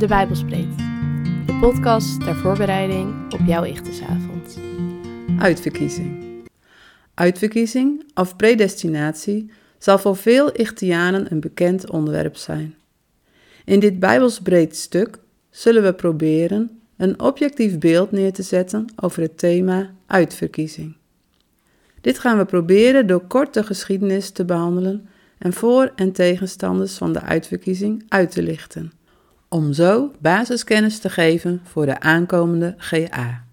De Bijbelspreet. De podcast ter voorbereiding op jouw Ichtesavond. Uitverkiezing. Uitverkiezing of predestinatie zal voor veel Ichtianen een bekend onderwerp zijn. In dit Bijbelsbreed stuk zullen we proberen een objectief beeld neer te zetten over het thema uitverkiezing. Dit gaan we proberen door kort de geschiedenis te behandelen en voor- en tegenstanders van de uitverkiezing uit te lichten, om zo basiskennis te geven voor de aankomende GA.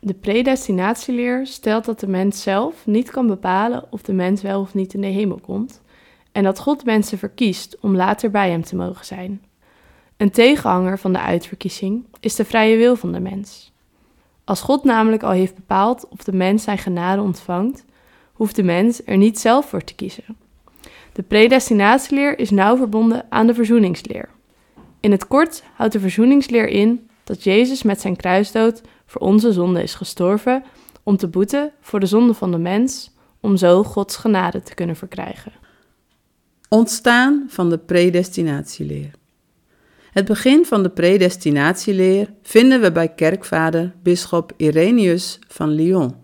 De predestinatieleer stelt dat de mens zelf niet kan bepalen of de mens wel of niet in de hemel komt, en dat God mensen verkiest om later bij hem te mogen zijn. Een tegenhanger van de uitverkiezing is de vrije wil van de mens. Als God namelijk al heeft bepaald of de mens zijn genade ontvangt, hoeft de mens er niet zelf voor te kiezen. De predestinatieleer is nauw verbonden aan de verzoeningsleer. In het kort houdt de verzoeningsleer in dat Jezus met zijn kruisdood voor onze zonde is gestorven om te boeten voor de zonde van de mens, om zo Gods genade te kunnen verkrijgen. Ontstaan van de predestinatieleer. Het begin van de predestinatieleer vinden we bij kerkvader bisschop Irenaeus van Lyon,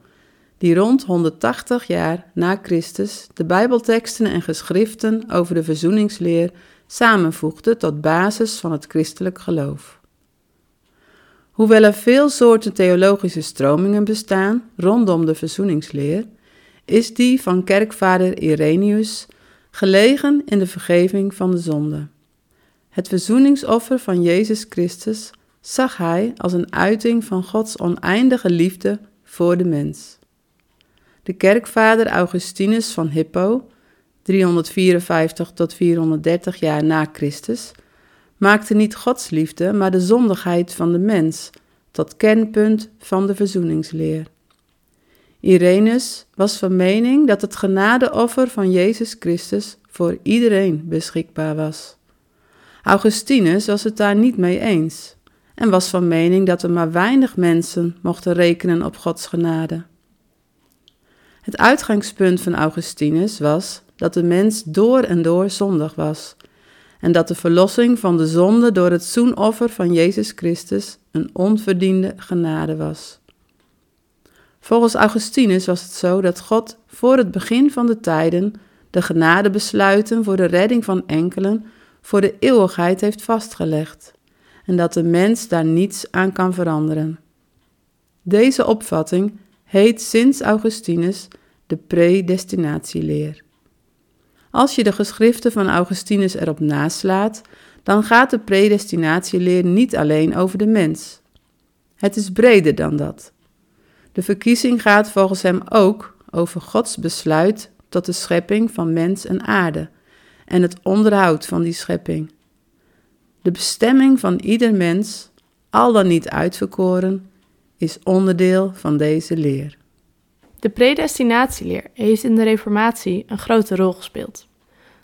die rond 180 jaar na Christus de Bijbelteksten en geschriften over de verzoeningsleer samenvoegde tot basis van het christelijk geloof. Hoewel er veel soorten theologische stromingen bestaan rondom de verzoeningsleer, is die van kerkvader Irenaeus gelegen in de vergeving van de zonde. Het verzoeningsoffer van Jezus Christus zag hij als een uiting van Gods oneindige liefde voor de mens. De kerkvader Augustinus van Hippo, 354 tot 430 jaar na Christus, maakte niet Gods liefde, maar de zondigheid van de mens tot kernpunt van de verzoeningsleer. Irenus was van mening dat het genadeoffer van Jezus Christus voor iedereen beschikbaar was. Augustinus was het daar niet mee eens en was van mening dat er maar weinig mensen mochten rekenen op Gods genade. Het uitgangspunt van Augustinus was dat de mens door en door zondig was en dat de verlossing van de zonde door het zoenoffer van Jezus Christus een onverdiende genade was. Volgens Augustinus was het zo dat God voor het begin van de tijden de genadebesluiten voor de redding van enkelen voor de eeuwigheid heeft vastgelegd en dat de mens daar niets aan kan veranderen. Deze opvatting heet sinds Augustinus de predestinatieleer. Als je de geschriften van Augustinus erop naslaat, dan gaat de predestinatieleer niet alleen over de mens. Het is breder dan dat. De verkiezing gaat volgens hem ook over Gods besluit tot de schepping van mens en aarde en het onderhoud van die schepping. De bestemming van ieder mens, al dan niet uitverkoren, is onderdeel van deze leer. De predestinatieleer heeft in de Reformatie een grote rol gespeeld.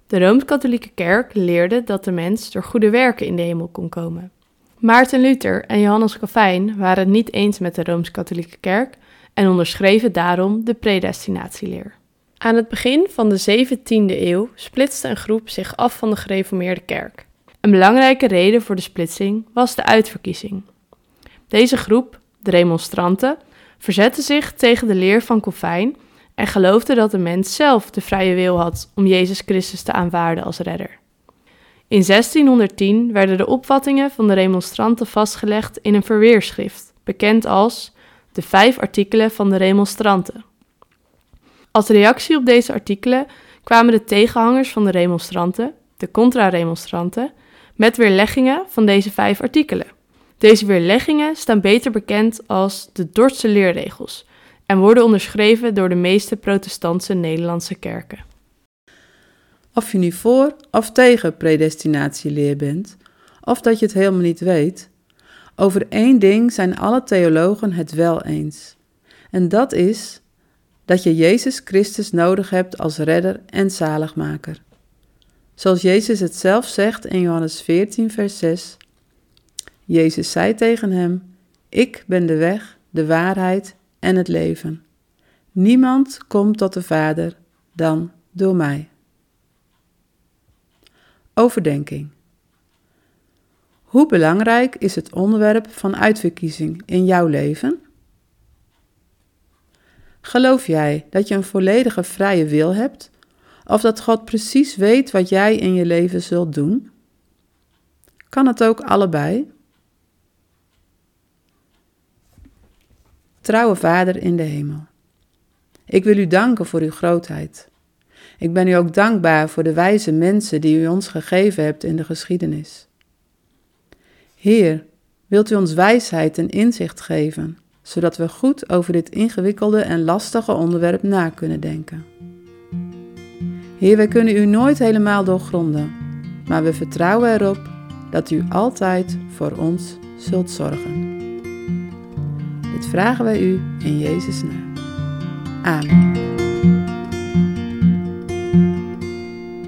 De Rooms-Katholieke Kerk leerde dat de mens door goede werken in de hemel kon komen. Maarten Luther en Johannes Calvijn waren het niet eens met de Rooms-Katholieke Kerk en onderschreven daarom de predestinatieleer. Aan het begin van de 17e eeuw splitste een groep zich af van de gereformeerde kerk. Een belangrijke reden voor de splitsing was de uitverkiezing. Deze groep, de remonstranten, verzette zich tegen de leer van Calvijn en geloofde dat de mens zelf de vrije wil had om Jezus Christus te aanvaarden als redder. In 1610 werden de opvattingen van de remonstranten vastgelegd in een verweerschrift, bekend als de vijf artikelen van de remonstranten. Als reactie op deze artikelen kwamen de tegenhangers van de remonstranten, de contra-remonstranten, met weerleggingen van deze vijf artikelen. Deze weerleggingen staan beter bekend als de Dordtse leerregels en worden onderschreven door de meeste protestantse Nederlandse kerken. Of je nu voor of tegen predestinatieleer bent, of dat je het helemaal niet weet, over één ding zijn alle theologen het wel eens. En dat is dat je Jezus Christus nodig hebt als redder en zaligmaker. Zoals Jezus het zelf zegt in Johannes 14, vers 6. Jezus zei tegen hem: Ik ben de weg, de waarheid en het leven. Niemand komt tot de Vader dan door mij. Overdenking. Hoe belangrijk is het onderwerp van uitverkiezing in jouw leven? Geloof jij dat je een volledige vrije wil hebt, of dat God precies weet wat jij in je leven zult doen? Kan het ook allebei? Trouwe Vader in de hemel. Ik wil u danken voor uw grootheid. Ik ben u ook dankbaar voor de wijze mensen die u ons gegeven hebt in de geschiedenis. Heer, wilt u ons wijsheid en inzicht geven, zodat we goed over dit ingewikkelde en lastige onderwerp na kunnen denken. Heer, wij kunnen u nooit helemaal doorgronden, maar we vertrouwen erop dat u altijd voor ons zult zorgen. Vragen wij u in Jezus' naam. Amen.